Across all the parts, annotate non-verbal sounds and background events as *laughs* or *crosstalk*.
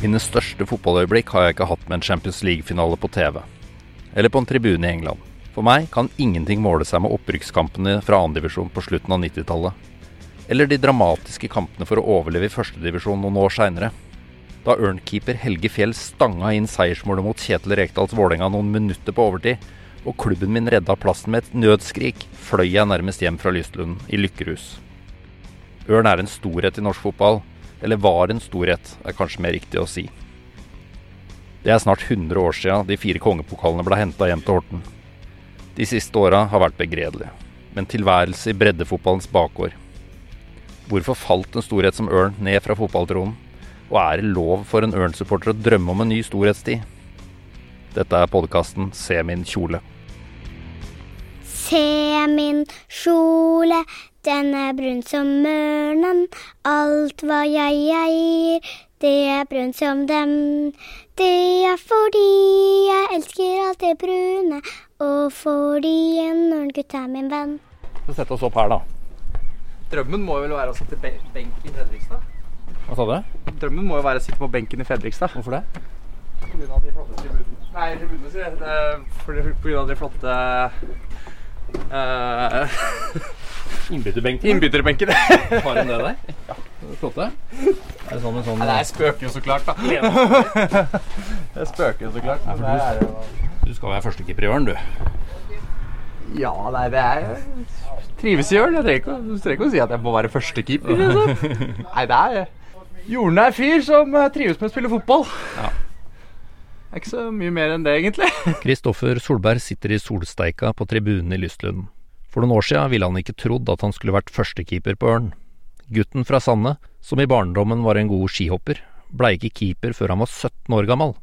Mine største fotballøyeblikk har jeg ikke hatt med en Champions League-finale på TV. Eller på en tribune i England. For meg kan ingenting måle seg med opprykkskampene fra andredivisjon på slutten av 90-tallet. Eller de dramatiske kampene for å overleve i førstedivisjon noen år seinere. Da ørnkeeper Helge Fjell stanga inn seiersmålet mot Kjetil Rekdals Vålerenga noen minutter på overtid, og klubben min redda plassen med et nødskrik, fløy jeg nærmest hjem fra Lystlund i lykkerus. Ørn er en storhet i norsk fotball. Eller var en storhet, er kanskje mer riktig å si. Det er snart 100 år sia de fire kongepokalene ble henta hjem til Horten. De siste åra har vært begredelige, men tilværelse i breddefotballens bakgård. Hvorfor falt en storhet som Ørn ned fra fotballtronen? Og er det lov for en Ørn-supporter å drømme om en ny storhetstid? Dette er podkasten Se min kjole. Se min kjole, den er brun som mørnen, Alt hva jeg eier, det er brunt som dem. Det er fordi jeg elsker alt det brune, og fordi en ørngutt er min venn. Så sett oss opp her, da. Drømmen må vel være å sitte be benk i Fredrikstad? Hva sa du? Drømmen må jo være å sitte på benken i Fredrikstad. Hvorfor det? På grunn av de flotte tribunene. Nei, tribunene, sier jeg. Det På grunn av de flotte uh, *laughs* Innbytterbenken? Innbytterbenken. *laughs* Har hun det der? Ja. Flotte? Er det sånn med sånn Nei, det spøker jo så klart, da. *laughs* Det spøker jo så klart. Ja, er jo Du skal være førstekeeper i Ørn, du. Ja, nei, det er Trives i Ørn. Jeg trenger ikke, å- du trenger ikke å si at jeg må være førstekeeper. Liksom. *laughs* Nei, det er jordnær fyr som eh, trives med å spille fotball. Ja. Det er ikke så mye mer enn det, egentlig. Kristoffer Solberg sitter i solsteika på tribunen i Lystlund. For noen år siden ville han ikke trodd at han skulle vært førstekeeper på Ørn. Gutten fra Sande, som i barndommen var en god skihopper, blei ikke keeper før han var 17 år gammel.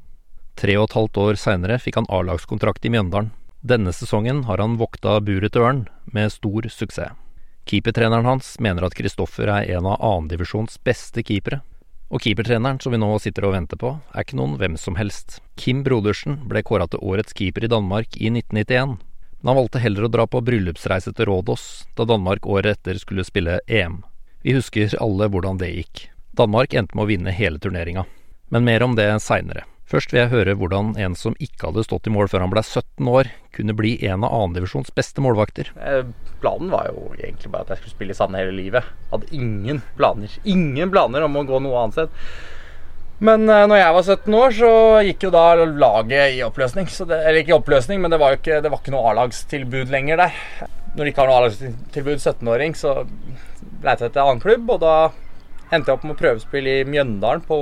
Tre og et halvt år seinere fikk han A-lagskontrakt i Mjøndalen. Denne sesongen har han vokta buret til Ørn, med stor suksess. Keepertreneren hans mener at Kristoffer er en av annendivisjons beste keepere. Og keepertreneren som vi nå sitter og venter på, er ikke noen hvem som helst. Kim Brodersen ble kåra til årets keeper i Danmark i 1991. Men han valgte heller å dra på bryllupsreise til Rådås, da Danmark året etter skulle spille EM. Vi husker alle hvordan det gikk. Danmark endte med å vinne hele turneringa. Men mer om det seinere. Først vil jeg høre hvordan en som ikke hadde stått i mål før han ble 17 år, kunne bli en av annendivisjons beste målvakter. Eh, Planen var jo egentlig bare at jeg skulle spille i Sande hele livet. Hadde ingen planer. Ingen planer om å gå noe annet sted. Men uh, når jeg var 17 år, så gikk jo da laget i oppløsning. Det, eller ikke i oppløsning, men det var jo ikke, var ikke noe A-lagstilbud lenger der. Når du ikke har noe A-lagstilbud 17-åring, så leita jeg etter annen klubb, og da endte jeg opp med å prøvespille i Mjøndalen på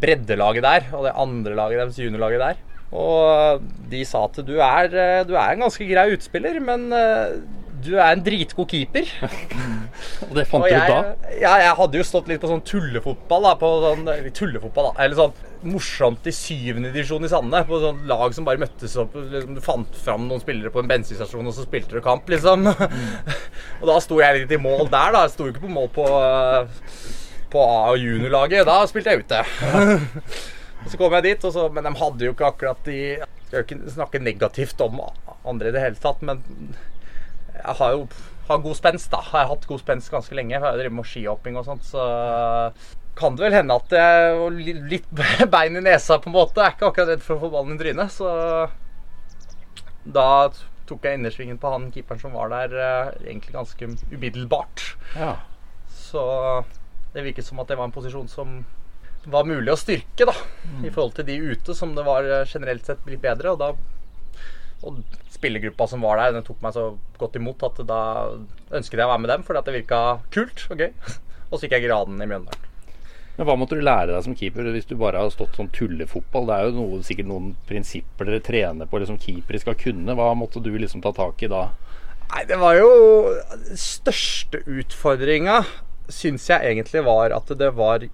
breddelaget der, og det andre laget deres, juniorlaget der. Og de sa at du er, eh, du er en ganske grei utspiller, men eh, du er en dritgod keeper. *laughs* Og det fant Og du ut da? ja, jeg hadde jo stått litt på sånn tullefotball. da, på sånn, tullefotball da, eller sånn morsomt i syvende divisjon i Sande. På sånn lag som bare møttes opp. Liksom, du fant fram noen spillere på en bensinstasjon, og så spilte du kamp, liksom. *laughs* og da sto jeg litt i mål der, da. Jeg sto jo ikke på mål på, på A- og juniorlaget. Da spilte jeg ute. *laughs* og så kom jeg dit, og så, men de hadde jo ikke akkurat de Jeg skal jo ikke snakke negativt om andre i det hele tatt, men jeg har jo har god spenst, da. Jeg har hatt god spenst ganske lenge. Jeg har drevet med skihopping og sånt, så kan det vel hende at jeg har litt *laughs* bein i nesa, på en måte. Jeg er ikke akkurat redd for å få ballen i trynet, så da tok jeg innersvingen på han keeperen som var der, eh, egentlig ganske umiddelbart. Ja. Så det virket som at det var en posisjon som var mulig å styrke, da. I forhold til de ute, som det var eh, generelt sett blitt bedre. Og da og spillergruppa som var der, den tok meg så godt imot at da ønsket jeg å være med dem, fordi at det virka kult og gøy. *laughs* Og så gikk jeg graden i Mjøndalen. Men hva måtte du lære deg som keeper hvis du bare har stått sånn tullefotball? Det er jo noe, sikkert noen prinsipper dere trener på, eller som keepere skal kunne. Hva måtte du liksom ta tak i da? Nei, det var jo Største utfordringa syns jeg egentlig var at det var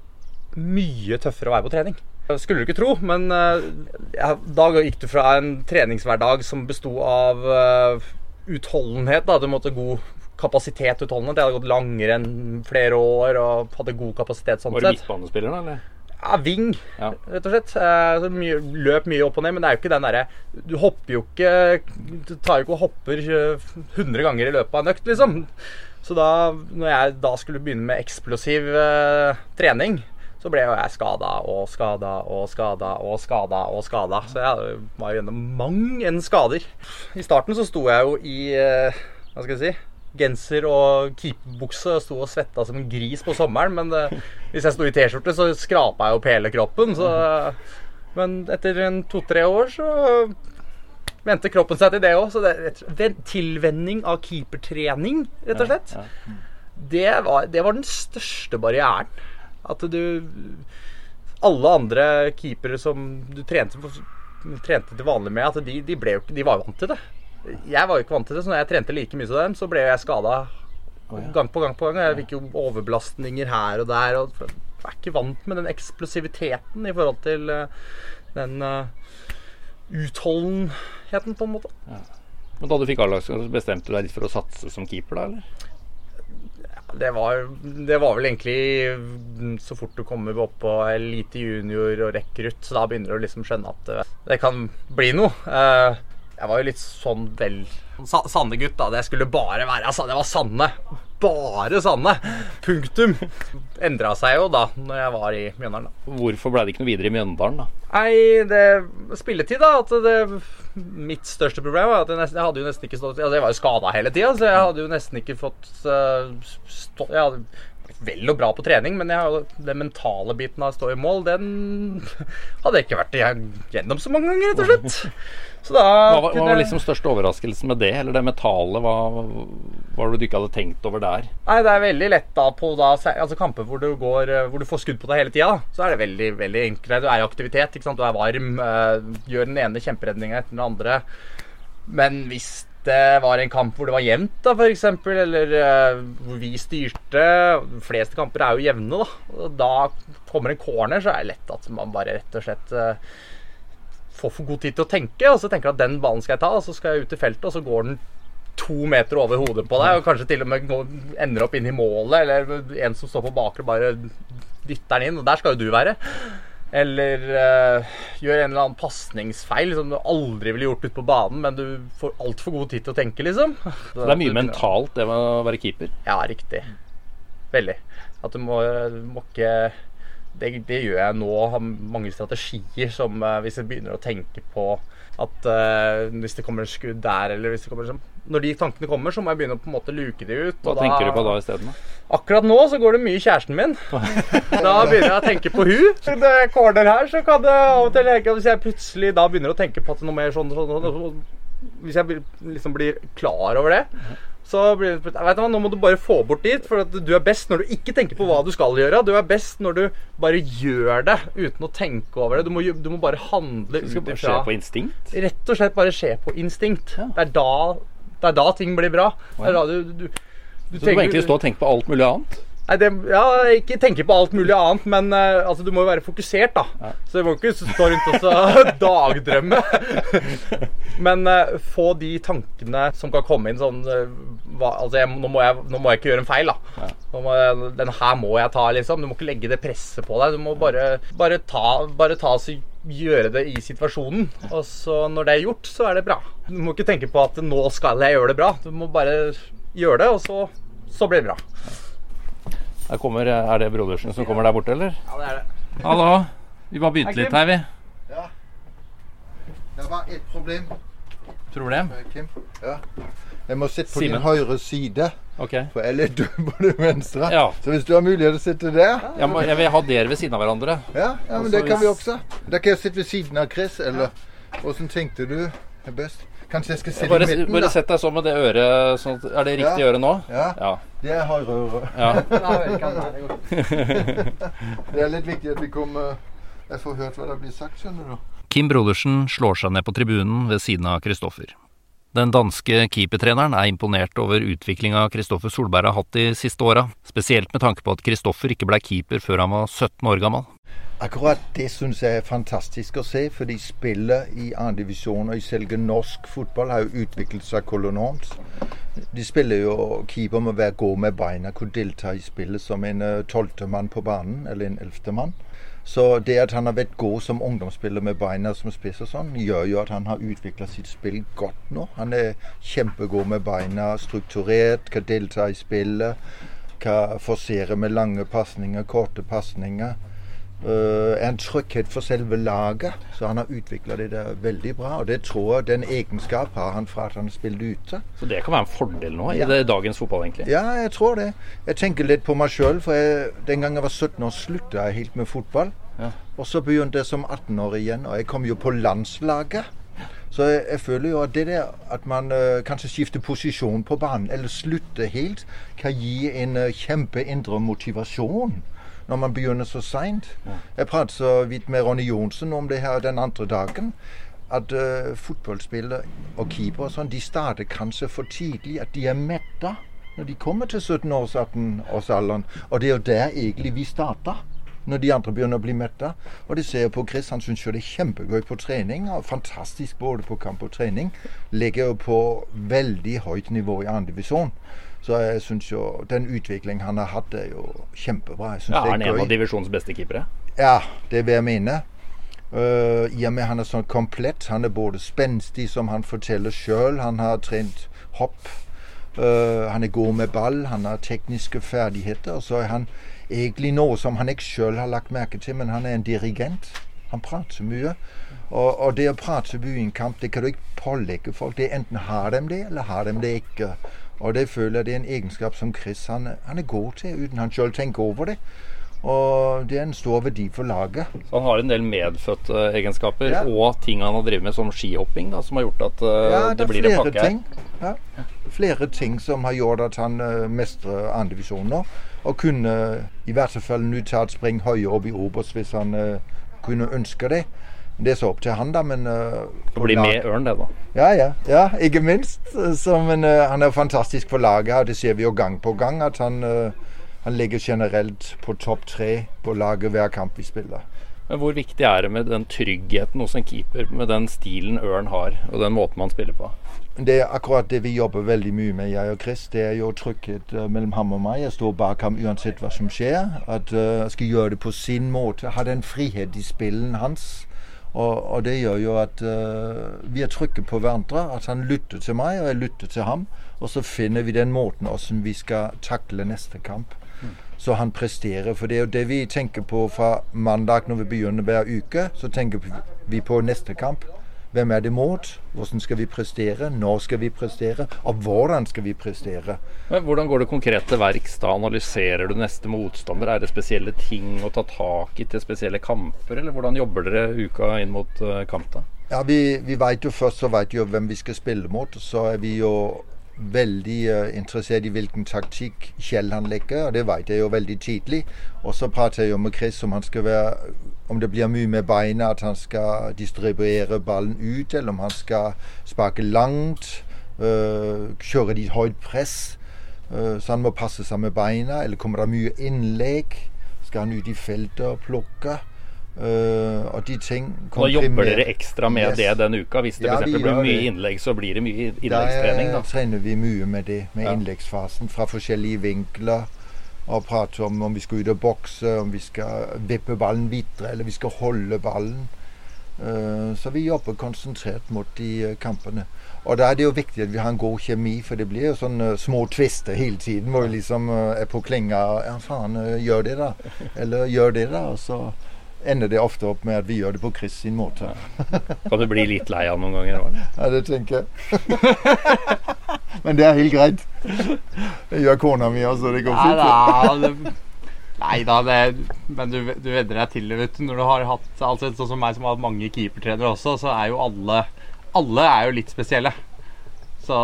mye tøffere å være på trening. Skulle du ikke tro, men eh, ja, da gikk du fra en treningshverdag som besto av eh, utholdenhet. Da. Du måtte ha god kapasitet utholdende. Jeg hadde gått langere enn flere år og hadde god kapasitet sånn Var det sett. midtbanespiller, da? eller? Ja, ving, Ja. rett og slett. Eh, så mye, løp mye opp og ned, men det er jo ikke den derre Du hopper jo ikke Du tar jo ikke og hopper eh, 100 ganger i løpet av en økt, liksom. Så da når jeg da skulle begynne med eksplosiv eh, trening, så ble jo jeg skada og skada og skada og skada og skada. Så jeg var jo gjennom mang en skader. I starten så sto jeg jo i eh, Hva skal jeg si? Genser og keeperbukse og sto og svetta som en gris på sommeren. Men det, hvis jeg sto i T-skjorte, så skrapa jeg opp hele kroppen. Så, men etter en to-tre år så vente kroppen seg til det òg. Så det tilvenning av keepertrening, rett og slett. Det, var, det var den største barrieren. At du Alle andre keepere som du trente, trente til vanlig med, at de, de, ble de var jo vant til det. Jeg var jo ikke vant til det, så når jeg trente like mye som dem, så ble jeg skada gang på gang på gang. Jeg fikk jo overbelastninger her og der. Og jeg er ikke vant med den eksplosiviteten i forhold til eh, den eh, utholdenheten, på en måte. Men da du fikk A-lagskamp, bestemte du deg litt for å satse som keeper, da? eller? Det var, det var vel egentlig så fort du kommer opp på elite junior og rekrutt, så da begynner du å liksom skjønne at eh, det kan bli noe. Eh, Jeg var jo litt sånn vel Sa- Sanne-gutt, da. Det skulle bare være altså, Det var Sanne. Bare Sanne. Punktum. Endra seg jo da når jeg var i Mjøndalen. da. Hvorfor ble det ikke noe videre i Mjøndalen, da? Nei, det spilletid, da. At det, mitt største problem var at jeg, nesten, jeg hadde jo nesten ikke stått altså Jeg var jo skada hele tida, så jeg hadde jo nesten ikke fått uh, stå, Jeg hadde vel og bra på trening, men jeg, den mentale biten av å stå i mål, den hadde jeg ikke vært igjennom så mange ganger, rett og slett. Så da Hva var, hva var liksom største overraskelsen med det? Eller det metallet? Hva var det du ikke hadde tenkt over der? Nei, det er veldig lett da på da, altså kamper hvor du, går, eh, hvor du får skudd på deg hele tida. Så er det veldig veldig enkelt. Du er i aktivitet, du er varm. eh, gjør den ene kjemperedninga etter den andre. Men hvis det var en kamp hvor det var jevnt, da, f.eks., eller uh, hvor vi styrte De fleste kamper er jo jevne, da. Og da kommer en corner, så er det lett at man bare rett og slett uh, får for god tid til å tenke, og så tenker du at den ballen skal jeg ta, og så skal jeg ut i feltet, og så går den to meter over hodet på deg, og kanskje til og med går, ender opp inn i målet, eller en som står på bakre bare dytter den inn, og der skal jo du være. Eller uh, gjør en eller annen pasningsfeil som du aldri ville gjort ute på banen, men du får altfor god tid til å tenke, liksom. *laughs* Så det er mye mentalt, det med å være keeper. Ja, riktig. Veldig. At du må, du må ikke det, det gjør jeg nå. Har mange strategier som eh, hvis jeg begynner å tenke på at uh, hvis det kommer skudd der, eller hvis det kommer sånn Når de tankene kommer, så må jeg begynne å på en måte luke de ut. Hva tenker du på da isteden? Akkurat nå så går det mye kjæresten min. Da begynner jeg å tenke på hun. *laughs* Det er corner her, så kan det av og til leke Hvis jeg plutselig da begynner å tenke på at noe mer sånn, sånn, sånn, sånn Hvis jeg liksom blir klar over det, så blir det vet du hva, Nå må du bare få bort dit, for du er best når du ikke tenker på hva du skal gjøre. Du er best når du bare gjør det uten å tenke over det. Du må, du må bare handle Det skal bare ifra skje på instinkt? Rett og slett bare skje på instinkt. Ja. Det, er da, det er da ting blir bra. Det er da du, du, du, du Så du må egentlig stå og tenke på alt mulig annet? Nei, det, ja, ikke tenke på alt mulig annet, men uh, altså, du må jo være fokusert, da. Så du må ikke stå rundt og *laughs* dagdrømme. *laughs* men uh, få de tankene som kan komme inn sånn uh, hva, altså, jeg, nå, må jeg, nå må jeg ikke gjøre en feil, da. Må jeg, den her må jeg ta, liksom. Du må ikke legge det presset på deg. Du må bare, bare ta, bare ta gjøre det i situasjonen. Og så når det er gjort, så er det bra. Du må ikke tenke på at nå skal jeg gjøre det bra. Du må bare gjøre det, og så, så blir det bra. Kommer, er det Brodersen som kommer der borte, eller? Ja, det er det. Hallo. Vi bare begynte litt her, vi. Ja. Det var ett problem, Problem? Kim. Ja. Jeg må sitte på Simen. din høyre side, okay. for jeg er litt dum på den venstre. Ja. Så hvis du har mulighet til å sitte der Jeg, må, jeg vil ha dere ved siden av hverandre. Ja, ja men Også det kan vi også. Da kan jeg sitte ved siden av Chris, eller åssen tenkte du er best? Kanskje jeg skal sitte Bare, i midten, bare da? sett deg sånn med det øret. Sånn, er det riktig Ja. øre nå? Ja, Ja. det er høyre øre. *laughs* ja. *laughs* *laughs* Det er litt viktig at vi kommer Jeg får hørt hva det blir sagt, skjønner du. Kim Brodersen slår seg ned på tribunen ved siden av Kristoffer. Den danske keepertreneren er imponert over utviklinga Kristoffer Solberg har hatt de siste åra, spesielt med tanke på at Kristoffer ikke blei keeper før han var 17 år gammel. Akkurat det syns jeg er fantastisk å se, fordi spillet i andredivisjon og i selve norsk fotball har jo utviklet seg kolonormt. De spiller jo keeper må være god med beina, kunne delta i spillet som en eh, tolvtemann på banen, eller en ellevtemann. Så det at han har vært god som ungdomsspiller med beina som spiss og sånn, gjør jo at han har utvikla sitt spill godt nå. Han er kjempegod med beina, strukturert, kan delta i spillet, kan forsere med lange pasninger, korte pasninger. Uh, er en trygghet for selve laget. Så han har utvikla det der veldig bra. Og det tror jeg den egenskap har han fra at han spilte ute. Så det kan være en fordel nå i Ja. det, dagens fotball, egentlig? Ja, jeg tror det. Jeg tenker litt på meg sjøl, for jeg, den gang jeg var 17 år, slutta jeg helt med fotball. Ja. Og så begynte jeg som 18 år igjen, og jeg kom jo på landslaget. Så jeg, jeg føler jo at det der at man uh, kanskje skifter posisjon på banen, eller slutter helt, kan gi en uh, kjempe indre motivasjon når man begynner så seint. Jeg pratet så vidt med Ronny Johnsen om det her den andre dagen. At uh, fotballspillere og keepere sånn, de starter kanskje for tidlig. At de er metta når de kommer til 17-18-årsalderen. Og det er jo der egentlig vi starter. Når de andre begynner å bli metta. Og det ser jeg på Chris. Han syns jo det er kjempegøy på trening. og Fantastisk både på kamp og trening. Ligger jo på veldig høyt nivå i andredivisjon. Så jeg syns jo den utviklingen han har hatt, er jo kjempebra. Ja, er han en av divisjonens beste keepere? Ja, det vil jeg mene. Uh, I og med han er sånn komplett. Han er både spenstig, som han forteller sjøl. Han har trent hopp. Uh, han er god med ball. Han har tekniske ferdigheter. Og så er han egentlig noe som han ikke sjøl har lagt merke til, men han er en dirigent. Han prater mye. Og, og det å prate mye i en kamp, det kan du ikke pålegge folk. Det er Enten har de det, eller har de det ikke. Og det føler jeg det er en egenskap som Chris han, han er god til, uten han sjøl tenker over det. Og det er en stor verdi for laget. Så han har en del medfødte egenskaper Ja. og ting han har drevet med, som skihopping, da, som har gjort at uh, Ja, det, det blir en pakke her. ting. Ja. Flere ting som har gjort at han uh, mestrer andredivisjon nå. Og kunne i hvert fall nå ta et spring høyere opp i Obos hvis han uh, kunne ønske det. Det er så opp til han, da, men uh, Det blir med Ørn, det, da. Ja, ja. ja ikke minst. Så, men uh, han er jo fantastisk for laget, og det ser vi jo gang på gang. At han, uh, han ligger generelt på topp tre på laget hver kamp vi spiller. Men hvor viktig er det med den tryggheten hos en keeper, med den stilen Ørn har, og den måten man spiller på? Det er akkurat det vi jobber veldig mye med, jeg og Chris. Det er jo trygghet eh, mellom ham og meg. Jeg står bak ham uansett hva som skjer. At eh, jeg skal gjøre det på sin måte. Ha den frihet i spillen hans. Og, og det gjør jo at uh, vi er trygge på hverandre. At han lytter til meg, og jeg lytter til ham. Og så finner vi den måten hvordan vi skal takle neste kamp. Så han presterer. For det er jo det vi tenker på fra mandag når vi begynner hver uke. Så tenker vi på neste kamp. Hvem er det mot? Hvordan skal vi prestere? Når skal vi prestere? Og hvordan skal vi prestere? Men hvordan går det konkret til verks? Da analyserer du neste motstander? Er det spesielle ting å ta tak i til spesielle kamper, eller hvordan jobber dere uka inn mot eh, kamp? da? Ja, Vi, vi vet jo først så vet jo hvem vi skal spille mot. Så er vi jo veldig eh, interessert i hvilken taktikk Kjell han legger, og det vet jeg jo veldig tidlig. Og så prater jeg jo med Chris om han skal være om det blir mye med beina, at han skal distribuere ballen ut, eller om han skal sparke langt, øh, kjøre litt høyt press. Øh, så han må passe seg med beina. Eller kommer det mye innlegg? Skal han ut i feltet og plukke? Øh, og de ting Nå jobber dere ekstra med Yes. det denne uka. Hvis det Ja, blir mye det. innlegg, så blir det mye innleggstrening. Da, da. eh, trener vi mye med det, med Ja. innleggsfasen. Fra forskjellige vinkler. Og prater om om vi skal ut og bokse, om vi skal vippe ballen videre, eller vi skal holde ballen. Uh, Så vi jobber konsentrert mot de eh, kampene. Og da er det jo viktig at vi har en god kjemi, for det blir jo sånne små tvister hele tiden. Hvor vi liksom eh, er på klinga. Ja, faen, eh, gjør det, da. *laughs* Eller gjør det, da. Og så ender det ofte opp med at vi gjør det på Chris sin måte. Kan du bli litt lei av noen ganger? Ja, det tenker jeg. *laughs* Men det er helt greit. Det gjør kona mi også, det går fint. nei da det, men du, du vedder deg til det, vet du. Når du har hatt altså, sånn som meg som har hatt mange keepertrenere også, så er jo alle Alle er jo litt spesielle. Så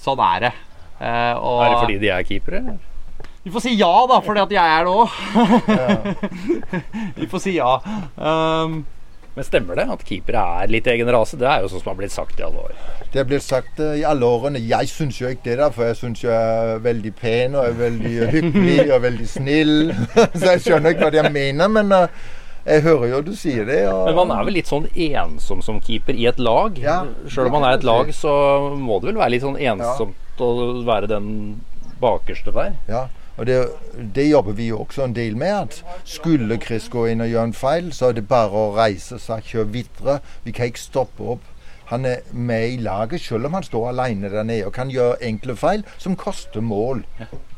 sånn er det. Eh, og Er det fordi de er keepere? Vi får si ja, da, fordi at jeg er det òg. Vi får si ja. Um, Men stemmer det at keepere er litt egen rase? Det er jo sånn som har blitt sagt i alle år. Det blir sagt eh, i alle årene. Jeg syns jo ikke det, da, for jeg syns jeg er veldig pen og er veldig hyggelig og veldig snill. *laughs* Så jeg skjønner ikke hva de mener, men eh, jeg hører jo du sier det. Og, Men man er vel litt sånn ensom som keeper i et lag? Ja, Sjøl om man er et lag, så må det vel være litt sånn ensomt å være den bakerste der? Ja, og det, det jobber vi jo også en del med. at Skulle Chris gå inn og gjøre en feil, så er det bare å reise seg, kjøre videre. Vi kan ikke stoppe opp. Han er med i laget, selv om han står alene der nede og kan gjøre enkle feil som koster mål.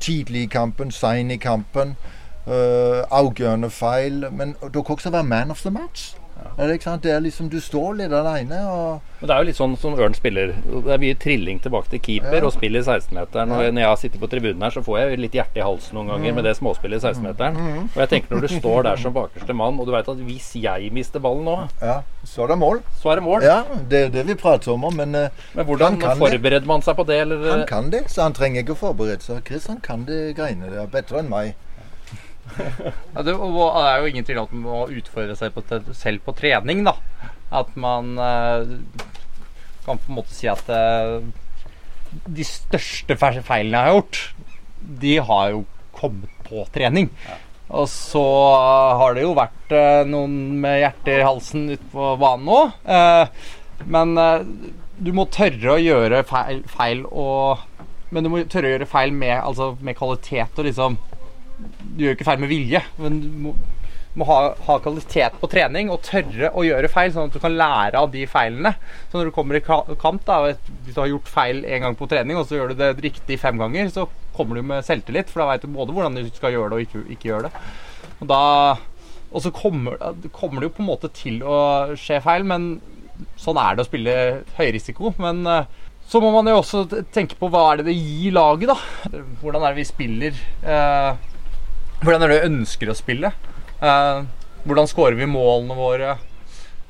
Tidlig i kampen, sein i kampen. Uh, avgjørende feil. Men du kan også være man of the match. Det, er liksom, Du står litt alene. Og Men det er jo litt sånn som Ørn spiller. Det er mye trilling tilbake til keeper Ja. og spill i 16-meteren. Ja. når jeg sitter på tribunen her, så får jeg litt hjerte i halsen noen ganger med det småspillet i 16-meteren. Og jeg tenker når du står der som bakerste mann, og du veit at hvis jeg mister ballen nå, ja, så er det mål. så er det mål. Ja, det er det vi prater om. Men uh, Men hvordan forbereder man seg på det? Eller? han kan det, så han trenger ikke å forberede seg. Chris han kan det greiene der bedre enn meg. Ja, det, er jo ingen tvil om at man må utfordre seg på, selv på trening, da. At man eh, kan på en måte si at eh, de største feilene jeg har gjort, de har jo kommet på trening. Og så har det jo vært eh, noen med hjertet i halsen ute på banen òg. men du må tørre å gjøre feil, feil og Men du må tørre å gjøre feil med, altså, med kvalitet og liksom du gjør ikke feil med vilje, men du må, må ha, ha kvalitet på trening og tørre å gjøre feil, sånn at du kan lære av de feilene. Så når du kommer i ka- kamp, da, hvis du har gjort feil en gang på trening, og så gjør du det riktig fem ganger, så kommer du med selvtillit, for da vet du både hvordan du skal gjøre det og ikke, ikke gjøre det. Og, da, og så kommer, kommer det jo på en måte til å skje feil, men sånn er det å spille høyrisiko. Men eh, så må man jo også tenke på hva er det det gir laget, da. Hvordan er det vi spiller? Eh, hvordan er det vi ønsker å spille? Eh, hvordan scorer vi målene våre?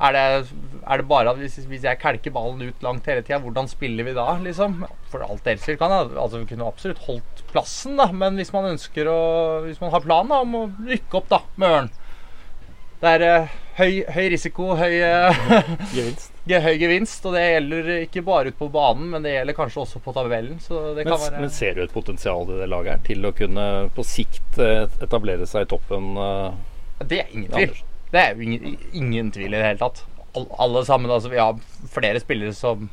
Er det, er det bare at hvis, hvis jeg kelker ballen ut langt hele tida, hvordan spiller vi da, liksom? For alt deres skyld kan jeg, altså, vi kunne absolutt holdt plassen, da, men hvis man ønsker å Hvis man har planen om å rykke opp da, med Ørn Det er eh, høy, høy risiko, høy eh, *laughs* Gevinst. *laughs* Høy gevinst, og det gjelder ikke bare ute på banen, men det gjelder kanskje også på tabellen. Så det Men, være men ser du et potensial i det laget her til å kunne på sikt eh, etablere seg i toppen? eh, Det er ingen tvil. Det er jo ingen, ingen tvil i det hele tatt. All, alle sammen, altså Vi har flere spillere som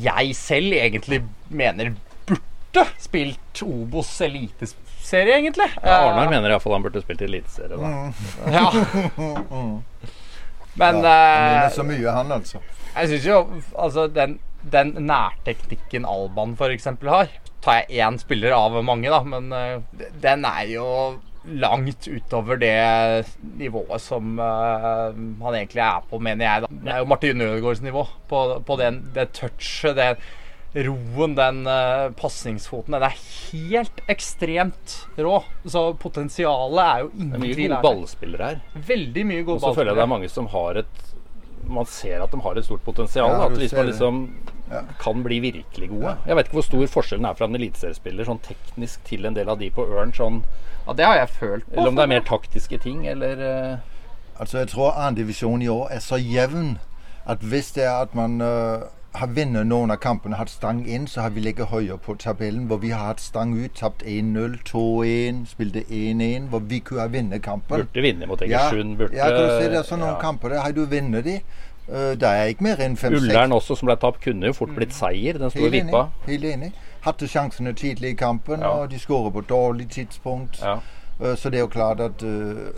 jeg selv egentlig mener burde spilt Obos eliteserie, egentlig. Ja, Arnar mener iallfall han burde spilt i eliteserie. da. Ja. *laughs* Men Han eh, så mye, han altså. Jeg syns jo altså den, den nærteknikken Alban f.eks. har Tar jeg én spiller av mange, da, men eh, den er jo langt utover det nivået som eh, han egentlig er på, mener jeg. da. Det er jo Martin Ødegaards nivå på, på den, det touchet, den roen, den uh, pasningsfoten. Den er helt ekstremt rå. Så potensialet er jo Det er mye gode er ballspillere her. Veldig mye Og så føler jeg det er mange som har et Man ser at de har et stort potensial. Ja, at hvis man liksom Ja. kan bli virkelig gode. Jeg vet ikke hvor stor forskjellen er fra en eliteseriespiller sånn teknisk til en del av de på Ørn. Sånn, Ja, det har jeg følt på. eller om det er mer taktiske ting, eller uh... Altså, jeg tror andredivisjonen i år er så jevn at hvis det er at man øh, har vunnet noen av kampene, hatt stang inn, så har vi ligget høyere på tabellen. Hvor vi har hatt stang ut, tapt 1-0, 2-1, spilte 1-1. Hvor vi kunne ha vunnet kampen. burde vinne mot Egersund. burde ja, kan du si det er sånn noen ja. kamper der. Har du vunnet de, da det er ikke mer enn fem-seks. Ullern også, som ble tapt, kunne jo fort blitt seier. Den store og vippa. Helt enig. Hadde sjansene tidlig i kampen, Ja. og de skårer på dårlig tidspunkt. Ja. Eh, Så det er jo klart at eh,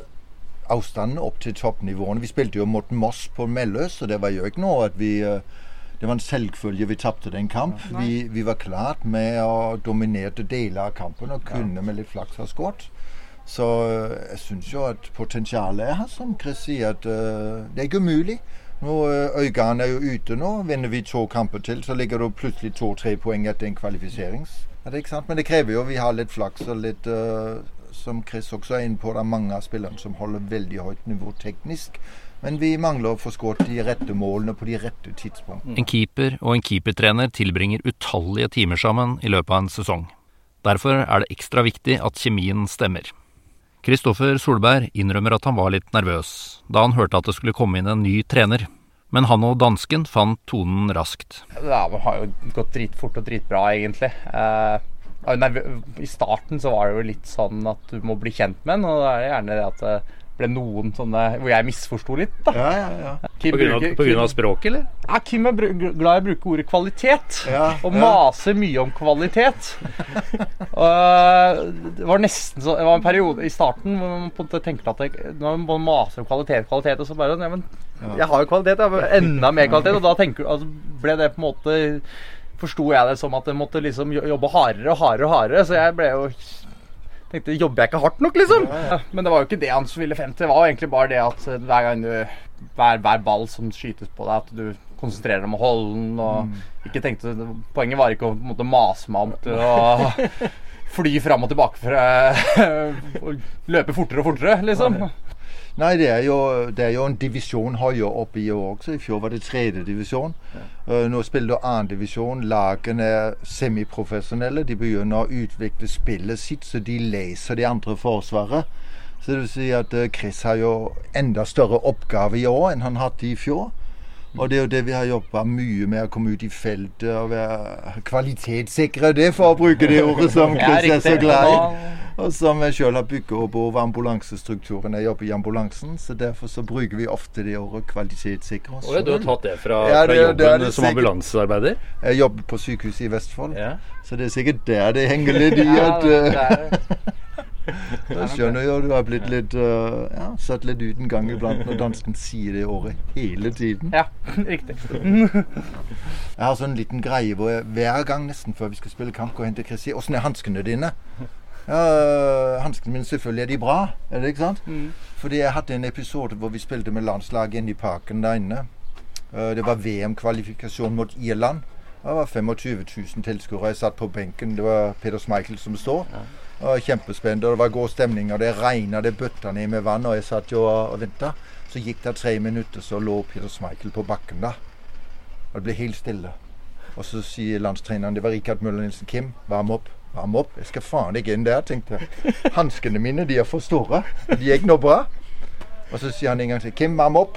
avstanden opp til toppnivåene Vi spilte jo mot Moss på Melløs, så det var jo ikke noe at vi eh, Det var en selvfølge vi tapte den kamp. Vi, vi var klart med og dominerte deler av kampen og kunne med litt flaks ha skåret. Så eh, jeg syns jo at potensialet er her, som Chris sier. at uh, Det er ikke umulig. Nå, eh, Øygarden er jo ute nå. Vinner vi to kamper til, så ligger det plutselig to-tre poeng etter en kvalifiserings. Er det ikke sant? Men det krever jo vi har litt flaks og litt uh, Som Chris også er inne på, det er mange av spillerne som holder veldig høyt nivå teknisk. Men vi mangler å få skåret de rette målene på de rette tidspunktene. En keeper og en keepertrener tilbringer utallige timer sammen i løpet av en sesong. Derfor er det ekstra viktig at kjemien stemmer. Kristoffer Solberg innrømmer at han var litt nervøs da han hørte at det skulle komme inn en ny trener, men han og dansken fant tonen raskt. Ja, Det har jo gått dritfort og dritbra, egentlig. Eh, I starten så var det jo litt sånn at du må bli kjent med en, og da er det gjerne det at det ble noen sånne hvor jeg misforsto litt. da. Ja, ja, ja. Kim På grunn av, bruker- på grunn av språket, eller? Ja, Kim er br- glad i å bruke ordet kvalitet, Ja, og ja. maser mye om kvalitet. *laughs* og det var nesten så Det var en periode i starten hvor man på en måte tenkte at det, når man maser om kvalitet, kvalitet, og så bare ja, men Jeg har jo kvalitet, jeg har enda mer kvalitet, og da tenker, altså, ble det på en måte Forsto jeg det som at jeg måtte liksom jobbe hardere og hardere og hardere, så jeg ble jo Tenkte, Jobber jeg ikke hardt nok, liksom? Ja, men det var jo ikke det han ville frem til. Det var egentlig bare det at hver gang du Hver, hver ball som skytes på deg, at du konsentrerer deg om å holde den. Og ikke tenkte Poenget var ikke å på en måte, mase meg om til å fly fram og tilbake for å *laughs* løpe fortere og fortere, liksom. Nei, det er, jo, det er jo en divisjon høyere oppe i år også. I fjor var det tredje divisjon. Uh, nå spiller du annen divisjon. Lagene er semiprofesjonelle. De begynner å utvikle spillet sitt, så de leser de andre forsvaret. Så det vil si at uh, Chris har jo enda større oppgave i år enn han hadde i fjor. Og det er jo det vi har jobba mye med, å komme ut i feltet og være kvalitetssikre det, for å bruke det ordet som Chris er så glad i. Og som jeg sjøl har bygd opp over ambulansestrukturen. Jeg jobber i ambulansen, så derfor så bruker vi ofte det året kvalitetssikre oss. Du har tatt det fra, Ja, fra jobben det det som sikkert. ambulansearbeider? Jeg jobber på sykehuset i Vestfold, Ja. så det er sikkert der det henger litt i Ja, at det, eh, det er, *laughs* Jeg skjønner jo du har blitt litt uh, ja, satt litt ut en gang iblant når dansken sier det året hele tiden. ja, *laughs* riktig. Jeg har sånn liten greie hvor jeg hver gang nesten før vi skal spille kamp, går hen til Chris og sier 'Åssen er hanskene dine?' Ja, Hanskene mine, selvfølgelig er de bra, er det ikke sant? Fordi jeg hadde en episode hvor vi spilte med landslaget inne i parken der inne. Eh, Det var VM-kvalifikasjon mot Irland. Det var 25 000 tilskuere. Jeg satt på benken. Det var Peter Schmeichel som står. Ja. var kjempespent, og det var god stemning. og Det regna, det bøtta ned med vann, og jeg satt jo og, og venta. Så gikk det tre minutter, så lå Peter Schmeichel på bakken da. Og det ble helt stille. Og så sier landstreneren, det var Rikard Møller Nilsen, Kim, varm opp. Varm opp. Jeg skal faen ikke inn der, tenkte jeg. Hanskene mine, de er for store. De er ikke noe bra. Og så sier han en gang til, Kim, varm opp.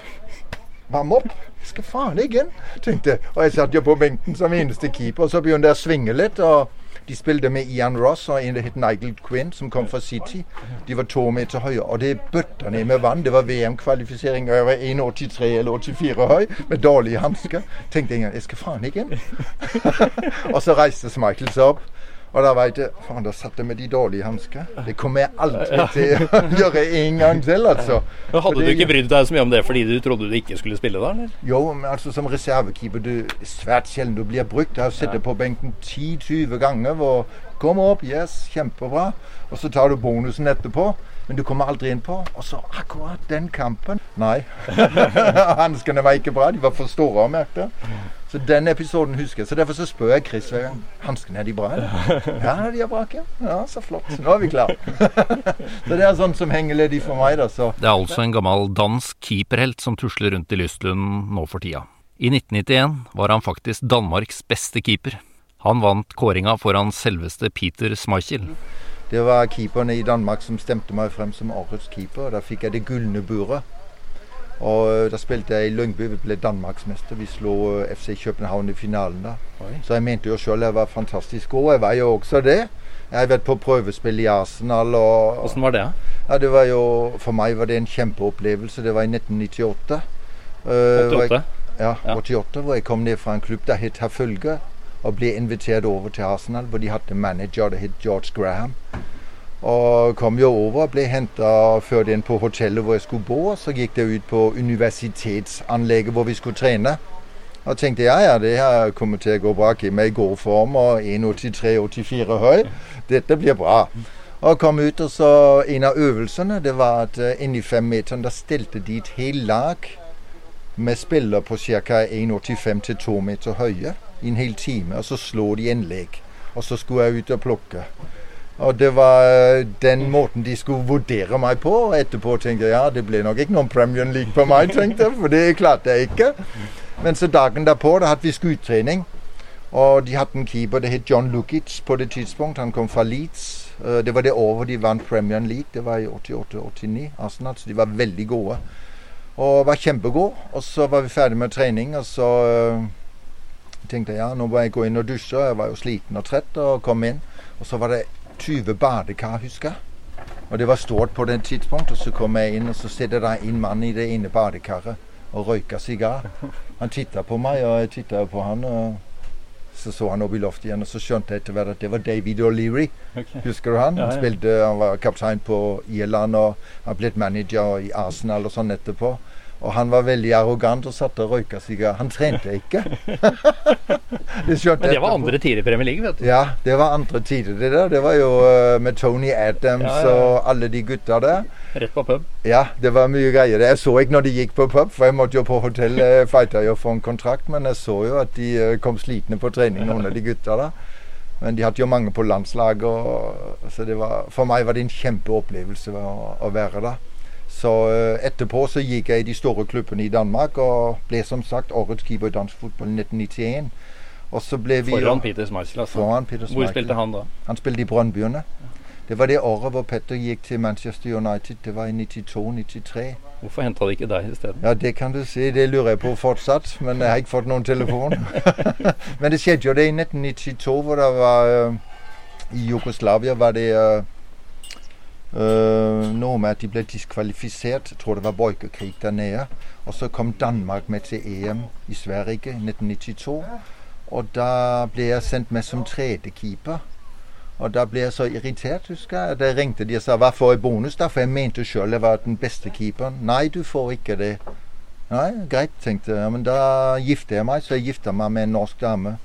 Varm opp. Jeg skal faen ikke inn, tenkte jeg. Og jeg satt jo på benken som eneste keeper, og så begynte jeg å svinge litt. og de spilte med Ian Ross og en som het Nigel Quinn, som kom fra City. De var to meter høye, og det bøtta ned med vann. Det var VM-kvalifisering, og jeg var 1,83 eller 84 høy med dårlige hansker. Tenkte jeg jeg skal faen ikke inn. *laughs* og så reiste Michael seg opp. Og da veit jeg Faen, da satt jeg med de dårlige hansker. Det kommer jeg aldri til å *laughs* gjøre en gang til, altså. Men Hadde du ikke brydd deg så mye om det fordi du trodde du ikke skulle spille der, eller? Jo, men altså som reservekeeper du svært sjelden du blir brukt. Jeg har sittet på benken 10-20 ganger hvor Kom opp, yes, kjempebra. Og så tar du bonusen etterpå. Men du kommer aldri inn på. Og så akkurat den kampen Nei. *laughs* Hanskene var ikke bra. De var for store, merket jeg. Så den episoden husker jeg. Så derfor så spør jeg Chris hver gang. Hanskene, er de bra, eller? *laughs* Ja, de er bra, Kim. Ja, så flott. Nå er vi klare. *laughs* så det er sånn som henger ledig for meg, da. Så Det er altså en gammel dansk keeperhelt som tusler rundt i Lystlund nå for tida. I 1991 var han faktisk Danmarks beste keeper. Han vant kåringa foran selveste Peter Schmeichel. Det var keeperne i Danmark som stemte meg frem som årets keeper. og Da fikk jeg det gulne buret. Og øh, Da spilte jeg i Lyngby. Vi ble danmarksmester. Vi slo øh, FC København i finalen da. Så jeg mente jo sjøl jeg var fantastisk god. Jeg var jo også det. Jeg har vært på prøvespill i Arsenal. og... Åssen var det? Ja, det var jo, For meg var det en kjempeopplevelse. Det var i 1998. Uh, hvor jeg- 88? ja, Ja. 88, hvor jeg kom ned fra en klubb der het Herfølge, og ble invitert over til Arsenal, hvor de hadde manager det het George Graham. Og kom jo over ble henta og ført inn på hotellet hvor jeg skulle bo. Så gikk det ut på universitetsanlegget hvor vi skulle trene. Og tenkte ja, ja, det her kommer til å gå bra. Kim er i god form og 1,83-84 høy. Dette blir bra. Og kom ut, og så En av øvelsene det var at uh, inni femmeteren da stilte de et helt lag med spillere på ca. 1,85 2 meter høye i en hel time. Og så slår de innlegg. Og så skulle jeg ut og plukke. Og det var eh, den måten de skulle vurdere meg på. Og etterpå tenkte jeg ja, det ble nok ikke noen Premier League på meg, tenkte jeg, for det klarte jeg ikke. Men så dagen derpå da hadde vi skuddtrening. Og de hadde en keeper, det het John Lukic på det tidspunkt. Han kom fra Leeds. Eh, Det var det året de vant Premier League. Det var i 88-89. Arsenal, så de var veldig gode. Og var kjempegod. Og så var vi ferdig med trening, og så øh, tenkte jeg ja, nå må jeg gå inn og dusje. Jeg var jo sliten og trett og kom inn. Og så var det 20 badekar, husker jeg. Og det var stort på det tidspunktet. Og så kom jeg inn, og så sitter det en mann i det ene badekaret og røyker sigar. Han titta på meg, og jeg titta på han. og så så han opp i loftet igjen, og så skjønte jeg etter hvert at det var David O'Leary. Husker du han? Han, spilte, han var kaptein på Irland og har blitt manager i Arsenal og sånn etterpå. Og han var veldig arrogant og satt og røyka sigar. Han trente ikke. *laughs* det Men det var andre tider i Premier League, vet du. Ja, det var andre tider, det der. Det var jo eh, med Tony Adams Ja, ja, og alle de gutta der. Rett på pub. Ja, det var mye greier. Jeg så ikke når de gikk på pub, for jeg måtte jo på hotell. Jeg fighta jo for en kontrakt, men jeg så jo at de eh, kom slitne på trening, noen av de gutta der. Men de hadde jo mange på landslaget, så det var, for meg var det en kjempeopplevelse å, å være der. Så eh, etterpå så gikk jeg i de store klubbene i Danmark og ble som sagt årets keeper i dansk fotball i 1991. Og så ble vi Foran Peter Schmeichel, altså. Foran Peter Hvor spilte han da? Han spilte i Brønnbyene. Det var det året hvor Petter gikk til Manchester United. Det var i 92-93. Hvorfor henta de ikke deg isteden? Ja, det kan du si. Det lurer jeg på fortsatt. Men jeg har ikke fått noen telefon. *laughs* men det skjedde jo det i 1992, hvor det var uh, I Jugoslavia var det eh, eh, noe med at de ble diskvalifisert. Jeg tror det var borgerkrig der nede. Og så kom Danmark med til EM i Sverige i 1992. Og da ble jeg sendt med som tredjekeeper. Og da ble jeg så irritert, husker jeg. Da ringte de og sa hva får jeg bonus, da? For jeg mente sjøl jeg var den beste keeperen. Nei, du får ikke det. Nei, greit, tenkte jeg. Men da gifter jeg meg. Så jeg gifta meg med en norsk dame.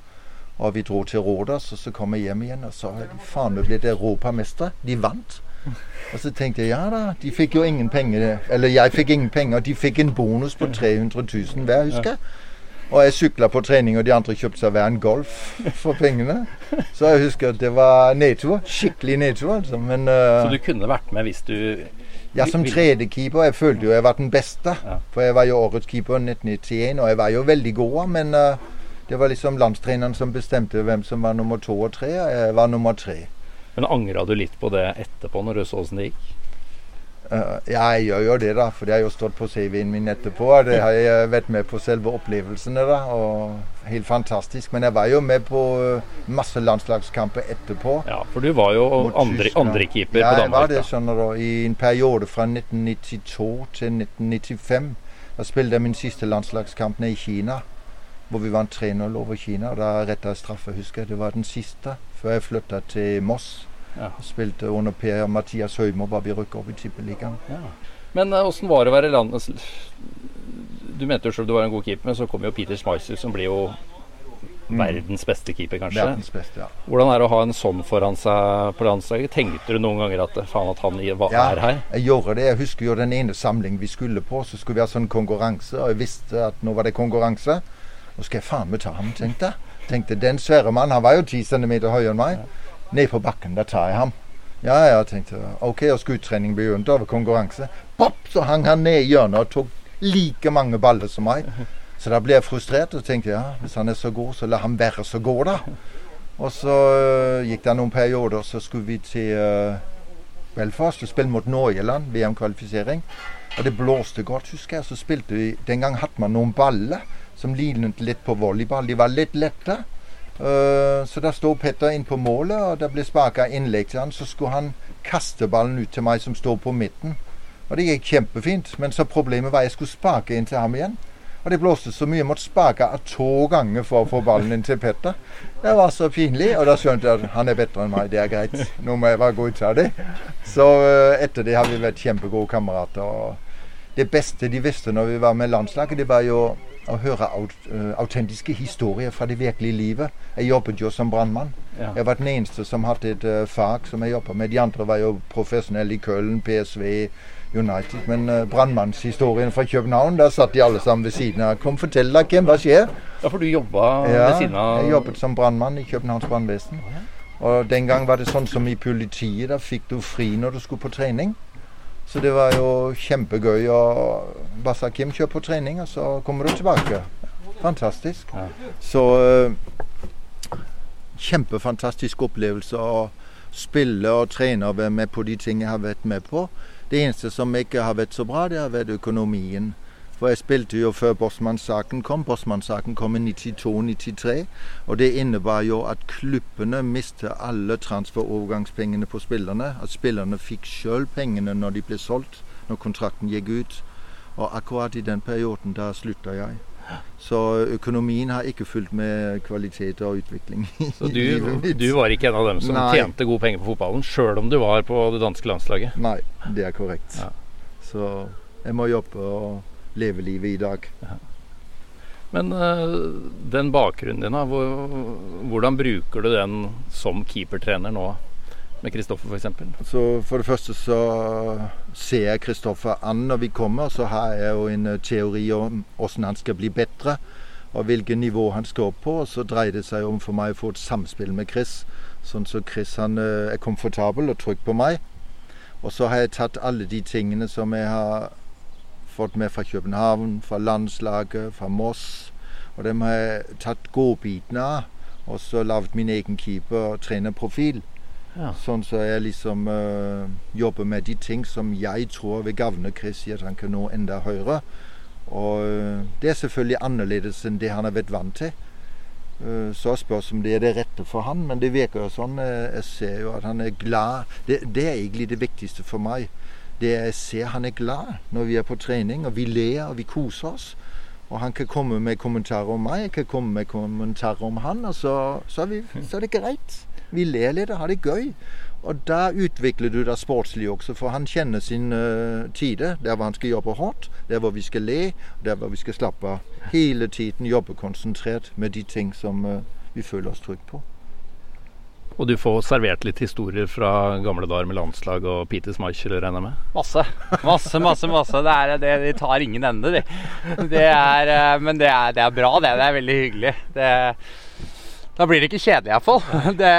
Og vi dro til Rådås, og så kom jeg hjem igjen, og så faen meg blitt europamestere. De vant. Og så tenkte jeg ja da, de fikk jo ingen penger. Eller jeg fikk ingen penger. De fikk en bonus på 300 000 hver, husker jeg. Og jeg sykla på trening, og de andre kjøpte seg hver en Golf for pengene. Så jeg husker at det var nedtur. Skikkelig nedtur, altså. Men Så eh, du kunne vært med hvis du ja, som tredjekeeper. Jeg følte jo jeg var den beste. Ja. For jeg var jo årets keeper 1991, og jeg var jo veldig god. Men uh, det var liksom landstreneren som bestemte hvem som var nummer to og tre, og jeg var nummer tre. Men angra du litt på det etterpå, når du så åssen det gikk? Uh, ja, jeg gjør jo det, da. For det har jo stått på CV-en min etterpå. og Det har jeg vært med på selve opplevelsene, da. Og helt fantastisk. Men jeg var jo med på eh, masse landslagskamper etterpå. Ja, for du var jo mot andre, andrekeeper ja, på jeg var det, da. skjønner du. I en periode fra 1992 til 1995. Da spilte jeg min siste landslagskamp nede i Kina. Hvor vi vant 3-0 over Kina. og Da retta jeg straffe, husker jeg. Det var den siste før jeg flytta til Moss. Ja. Spilte under Per Mathias Høymo var vi rykka opp i Tippeligaen. Ja. Men eh, åssen var det å være landets Du mente jo selv du var en god keeper, men så kom jo Peter Schmeiser, som blir jo verdens beste keeper, kanskje. Mm. Verdens beste, ja. Hvordan er det å ha en sånn foran seg på landslaget? Tenkte du noen ganger at eh, faen at han var Ja, er her? jeg gjorde det. Jeg husker jo den ene samling vi skulle på, så skulle vi ha sånn konkurranse. Og jeg visste at nå var det konkurranse. Nå skal jeg faen meg ta ham, tenkte jeg. Tenkte den svære mannen, han var jo ti centimeter høyere enn meg. Ned på bakken, da tar jeg ham. Ja, ja, tenkte. OK, og skuddtrening begynte over konkurranse. Pop, så hang han ned i hjørnet og tok like mange baller som meg. Så da ble jeg frustrert og tenkte ja, hvis han er så god, så la ham være så god, da. Og så uh, gikk det noen perioder, så skulle vi til uh, Belfast og spille mot Norgeland, VM-kvalifisering. Og det blåste godt, husker jeg. Så spilte vi Den gang hadde man noen baller som lignet litt på volleyball. De var litt lette. Eh, så da står Petter inn på målet, og det ble sparka innlegg til han. Så skulle han kaste ballen ut til meg som står på midten. Og det gikk kjempefint. Men så problemet var at jeg skulle sparke inn til ham igjen. Og det blåste så mye. Jeg måtte sparke av to ganger for å få ballen inn til Petter. Det var så pinlig. Og da skjønte jeg at han er bedre enn meg. Det er greit. Nå må jeg bare gå ut av det. Så eh, etter det har vi vært kjempegode kamerater. Og det beste de visste når vi var med landslaget, det var jo å høre aut- eh, autentiske historier fra det virkelige livet. Jeg jobbet jo som brannmann. Ja. Jeg var den eneste som hadde et uh, fag som jeg jobbet med. De andre var jo profesjonelle i Køln, PSV, United. Men uh, brannmannshistorien fra København, der satt de alle sammen ved siden av. Kom, fortell deg, Kim, hva skjer? Ja, for du jobba Ja, ved siden av jeg jobbet som brannmann i Københavns brannvesen. Og den gang var det sånn som i politiet. Da fikk du fri når du skulle på trening. Så det var jo kjempegøy. Og Kim, kjør på trening, og så kommer du tilbake. Fantastisk. Så eh, kjempefantastisk opplevelse å spille og trene og være med på de ting jeg har vært med på. Det eneste som ikke har vært så bra, det har vært økonomien. For jeg spilte jo før Bossmannssaken kom. Bossmannssaken kom i 92-93. Og det innebar jo at klubbene mistet alle transferovergangspengene på spillerne. At spillerne fikk sjøl pengene når de ble solgt, når kontrakten gikk ut. Og akkurat i den perioden, da slutta jeg. Så økonomien har ikke fulgt med kvalitet og utvikling. *laughs* Så du, du var ikke en av dem som Nei. tjente gode penger på fotballen, sjøl om du var på det danske landslaget? Nei, det er korrekt. Ja. Så jeg må jobbe og levelivet i dag. Men eh, den bakgrunnen din, da, hvor, hvordan bruker du den som keepertrener nå? Med Kristoffer f.eks.? Så For det første så ser jeg Kristoffer an når vi kommer. Så har jeg jo en eh, teori om hvordan han skal bli bedre. Og hvilket nivå han skal opp på. Så dreier det seg om for meg å få et samspill med Chris. Sånn så Chris han eh, er komfortabel og trygg på meg. Og så har jeg tatt alle de tingene som jeg har fått med fra København, fra landslaget, fra Moss. Og dem har jeg tatt godbitene av. Og så lagd min egen keeper- og trenerprofil. Ja. Sånn så jeg liksom øh, jobber med de ting som jeg tror vil gagne Chris i at han kan nå enda høyere. Og øh, det er selvfølgelig annerledes enn det han har vært vant til. Øh, så spørs om det er det rette for han, men det virker jo sånn. Jeg ser jo at han er glad. Det, det er egentlig det viktigste for meg. Det jeg ser han er glad når vi er på trening, og vi ler og vi koser oss. Og han kan komme med kommentarer om meg, jeg kan komme med kommentarer om han, og så, så, er, vi, så er det greit. Vi ler litt og har det gøy. Og da utvikler du deg sportslig også, for han kjenner sin uh, tide. Der hvor han skal jobbe hardt, der hvor vi skal le, der hvor vi skal slappe av. Hele tiden jobbe konsentrert med de ting som uh, vi føler oss trygge på. Og du får servert litt historier fra gamle dager med landslag og Peter Schmeichel, regner jeg med? Masse. Masse, masse. masse. Det er, det, de tar ingen ende, de. Det er, eh, men det er, det er bra, det. Det er veldig hyggelig. Det, da blir det ikke kjedelig, iallfall. *laughs* Det,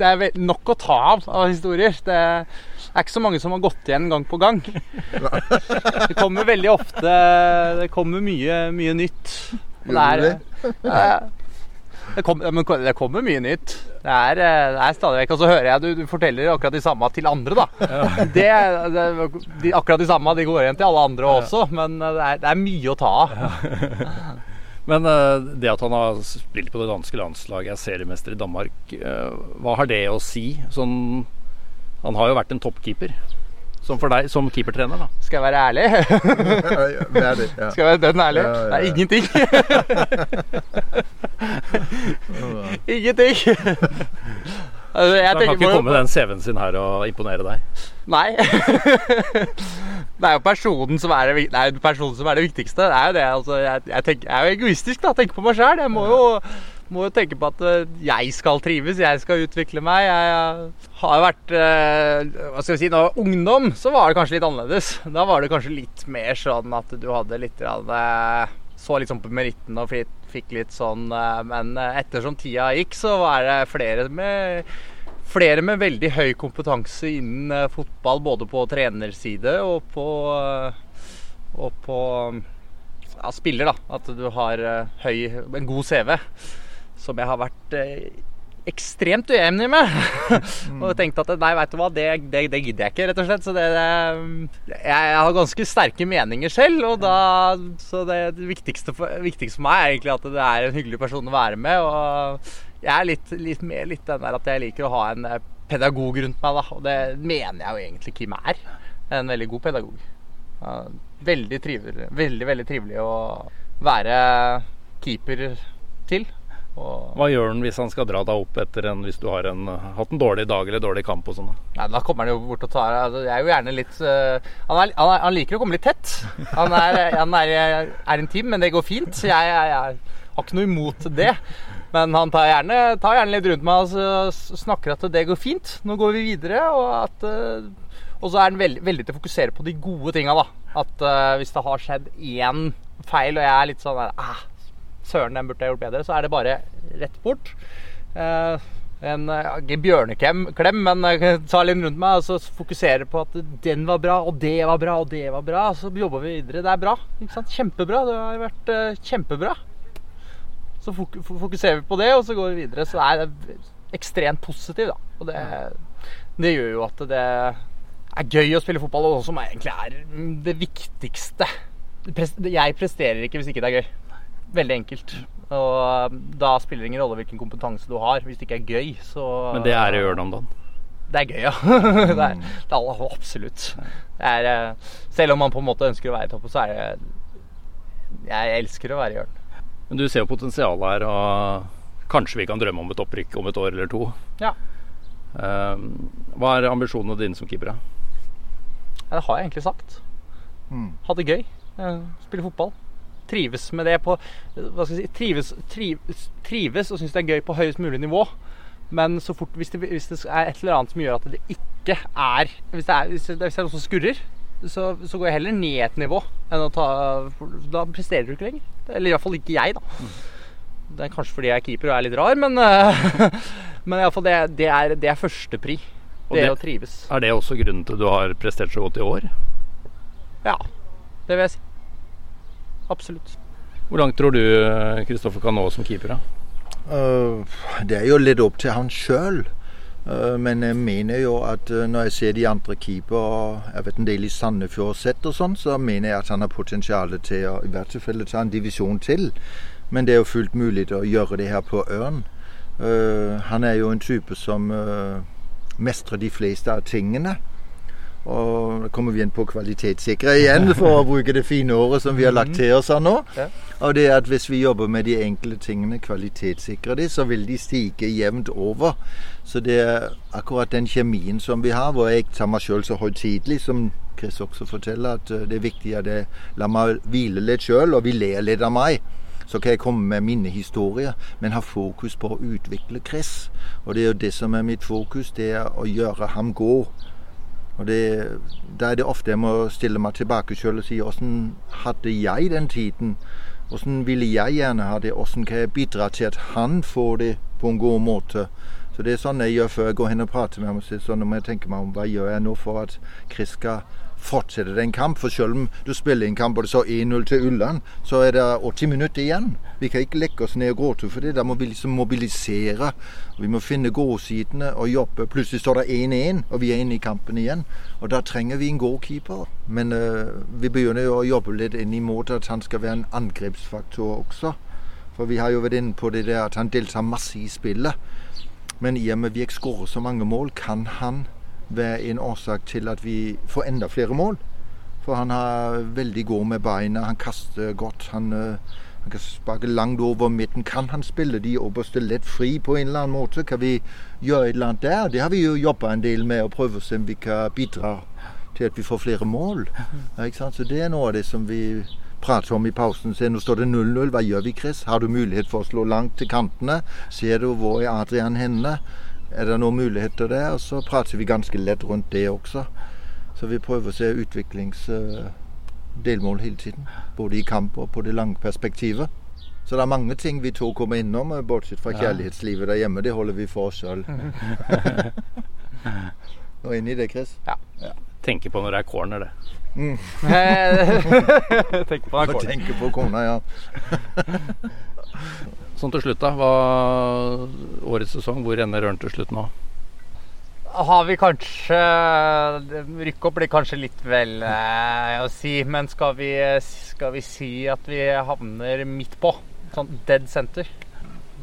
det er nok å ta av av historier. Det er ikke så mange som har gått igjen gang på gang. Det kommer veldig ofte Det kommer mye, mye nytt. Og det er, det, kom, men det kommer mye nytt. Det er, eh, det er stadig vekk. Og så hører jeg du, du forteller akkurat de samme til andre, da. Det, det, de, akkurat de samme de går igjen til alle andre også, men eh, det er, det er mye å ta av. *laughs* Men eh, det at han har spilt på det danske landslaget, er seriemester i Danmark, hva har det å si? Sånn, han har jo vært en toppkeeper. Som for deg, som keepertrener, da. Skal jeg være ærlig? *laughs* Det det, ja. Skal jeg være dønn ærlig? Ja, er ingenting. *laughs* ingenting. *laughs* Altså, jeg Så han kan ikke komme med den CV-en sin her og imponere deg. Nei. det er jo personen som er det, det, er personen som er det viktigste. Det er jo det, altså, jeg, jeg, tenker, jeg er jo egoistisk, da. Tenker på meg sjæl. Jeg må jo, må jo tenke på at eh, jeg skal trives, jeg skal utvikle meg. Jeg eh, har vært eh, Hva skal vi si, da jeg var ungdom, så var det kanskje litt annerledes. Da var det kanskje litt mer sånn at du hadde litt Så litt sånn på meritten og fikk, litt sånn Men ettersom tida gikk, så var det flere med flere med veldig høy kompetanse innen fotball, både på trenerside og på, og på ja, spiller. da, At du har høy, en god CV. Som jeg har vært eh, ekstremt uenig med. *laughs* og tenkt at nei, vet du hva, det, det, det gidder jeg ikke, rett og slett. Så det, det, jeg, har ganske sterke meninger selv, og da Så det, det viktigste, for, viktigste for meg er egentlig at det er en hyggelig person å være med. og jeg er litt, litt mer litt den der at jeg liker å ha en eh, pedagog rundt meg, da. Og det mener jeg jo egentlig Kim er. En veldig god pedagog. Veldig trivelig, veldig, veldig trivelig å være keeper til. Hva gjør han hvis han skal dra deg opp etter en hvis du har en, hatt en dårlig dag eller dårlig kamp og sånn? Nei, da kommer han jo bort og tar altså, Jeg er jo gjerne litt uh, han, er, han, er, han liker å komme litt tett. Han er, han er, er intim, men det går fint. Jeg, jeg, jeg har ikke noe imot det. Men han tar gjerne, tar gjerne litt rundt meg og altså, snakker at det går fint. Nå går vi videre. Og, at, uh, og så er han veldig, veldig til å fokusere på de gode tinga. At uh, hvis det har skjedd én feil, og jeg er litt sånn der ah, Søren, den burde jeg gjort bedre. Så er det bare rett bort. Eh, en eh, ikke bjørneklem, klem, men eh, ta litt rundt meg og så fokusere på at den var bra, og det var bra, og det var bra. Så jobber vi videre. Det er bra. ikke sant? Kjempebra. Det har vært kjempebra. Så fokuserer vi på det, og så går vi videre. Så er det ekstremt positivt, da. Og det, det gjør jo at det er gøy å spille fotball, og som egentlig er det viktigste. Jeg presterer ikke hvis ikke det er gøy. Veldig enkelt. Og da spiller det ingen rolle hvilken kompetanse du har. Hvis det ikke er gøy, så Men det er det å gjøre det om dagen. Det er gøy, ja. *laughs* det, er, det er absolutt. Det er, eh, selv om man på en måte ønsker å være i toppen, så er det Jeg elsker å være i hjørnet. Men du ser jo potensialet her, og kanskje vi kan drømme om et opprykk om et år eller to. Ja. Eh, hva er ambisjonene dine som keeper? Ja, Det har jeg egentlig sagt. Mm. Ha det gøy. Spille fotball. Trives med det på Hva skal jeg si Trives, trives, trives og syns det er gøy på høyest mulig nivå. Men så fort hvis det, hvis det er et eller annet som gjør at det ikke er Hvis det er, hvis det, hvis det er noe som skurrer, så, så går jeg heller ned et nivå enn å ta Da presterer du ikke lenger. Eller i hvert fall ikke jeg, da. Det er kanskje fordi jeg er keeper og er litt rar, men, *laughs* men iallfall det, det, er, det er førstepri. Det, det å trives. Er det også grunnen til at du har prestert så godt i år? Ja, det vil jeg si. Absolutt. Hvor langt tror du Kristoffer kan nå som keeper? da? Uh, det er jo litt opp til han sjøl. Uh, men jeg mener jo at uh, når jeg ser de andre keepere, jeg vet en del i Sandefjord sett og sånn, så mener jeg at han har potensial til å i hvert fall ta en divisjon til. Men det er jo fullt mulig å gjøre det her på Ørn. han er jo en type som mestrer de fleste av tingene. Og da kommer vi inn på kvalitetssikre igjen, for å bruke det fine året som vi har lagt til oss her nå. Og det er at hvis vi jobber med de enkle tingene, kvalitetssikrer de, så vil de stige jevnt over. Så det er akkurat den kjemien som vi har, hvor jeg tar meg sjøl så høytidelig, som Chris også forteller, at det er viktig at jeg lar meg hvile litt sjøl, og vi ler litt av meg. Så kan jeg komme med mine historier, men ha fokus på å utvikle Chris. Og det er jo det som er mitt fokus, det er å gjøre ham god. Og det, Da er det ofte jeg må stille meg tilbake sjøl og si åssen hadde jeg den tiden? Åssen ville jeg gjerne ha det? Åssen kan jeg bidra til at han får det på en god måte? Så det er sånn jeg gjør før jeg går hen og prater med ham. Så sånn må jeg tenke meg om hva gjør jeg nå for at Chris skal fortsette den kamp. For selv om du spiller en kamp og det står 1-0 til Ulland, så er det 80 minutter igjen. Vi kan ikke legge oss ned og gråte for det. Da må vi liksom mobilisere. Vi må finne gåsidene og jobbe. Plutselig står det 1-1, og vi er inne i kampen igjen. Og da trenger vi en god. Men uh, vi begynner jo å jobbe litt inn imot at han skal være en angrepsfaktor også. For vi har jo vært inne på det der at han deltar masse i spillet. Men i og med vi ikke skårer så mange mål, kan han være en årsak til at vi får enda flere mål. For han har veldig god med beina, han kaster godt. Han, han kan sparke langt over midten. Kan han spille de oberste lett fri på en eller annen måte? Kan vi gjøre et eller annet der? Det har vi jo jobba en del med, å prøve å se om vi kan bidra til at vi får flere mål. Så det er noe av det som vi prater om i pausen. Se, nå står det 0-0. Hva gjør vi, Chris? Har du mulighet for å slå langt til kantene? Ser du hvor er Adrian henne? Er det noen muligheter der? Og så prater vi ganske lett rundt det også. Så vi prøver å se utviklingsdelmål hele tiden. Både i kamp og på det lange perspektivet. Så det er mange ting vi to kommer innom, bortsett fra kjærlighetslivet der hjemme. Det holder vi for oss sjøl. *laughs* Nå inne i det, Chris? Ja. ja. Tenker på når det er corner, det. Mm. *laughs* tenker på når det er corner. *laughs* Tenker på corner, ja. Sånn til slutt, da. Hva, årets sesong, hvor ender Ørn til slutt nå? Har vi kanskje Rykk opp blir kanskje litt vel eh, å si, men skal vi, skal vi, si at vi havner midt på? Sånn dead center.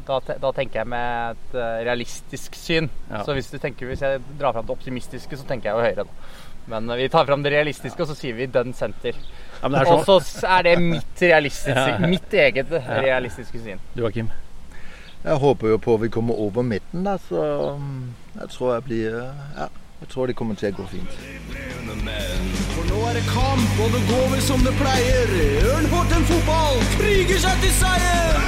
Da, da tenker jeg med et uh, realistisk syn. Ja. Så hvis du tenker, hvis jeg drar fram det optimistiske, så tenker jeg jo høyere. Da. Men uh, vi tar fram det realistiske, og så sier vi dead center. Ja, sånn. Og så er det mitt ja. mitt eget realistiske syn. Du og Kim? Jeg håper jo på at vi kommer over midten, da, så um, jeg tror jeg blir Ja, jeg tror det kommer til å gå fint. For nå er det kamp, og det går vel som det pleier. Ørn Horten fotball kriger seg til seier!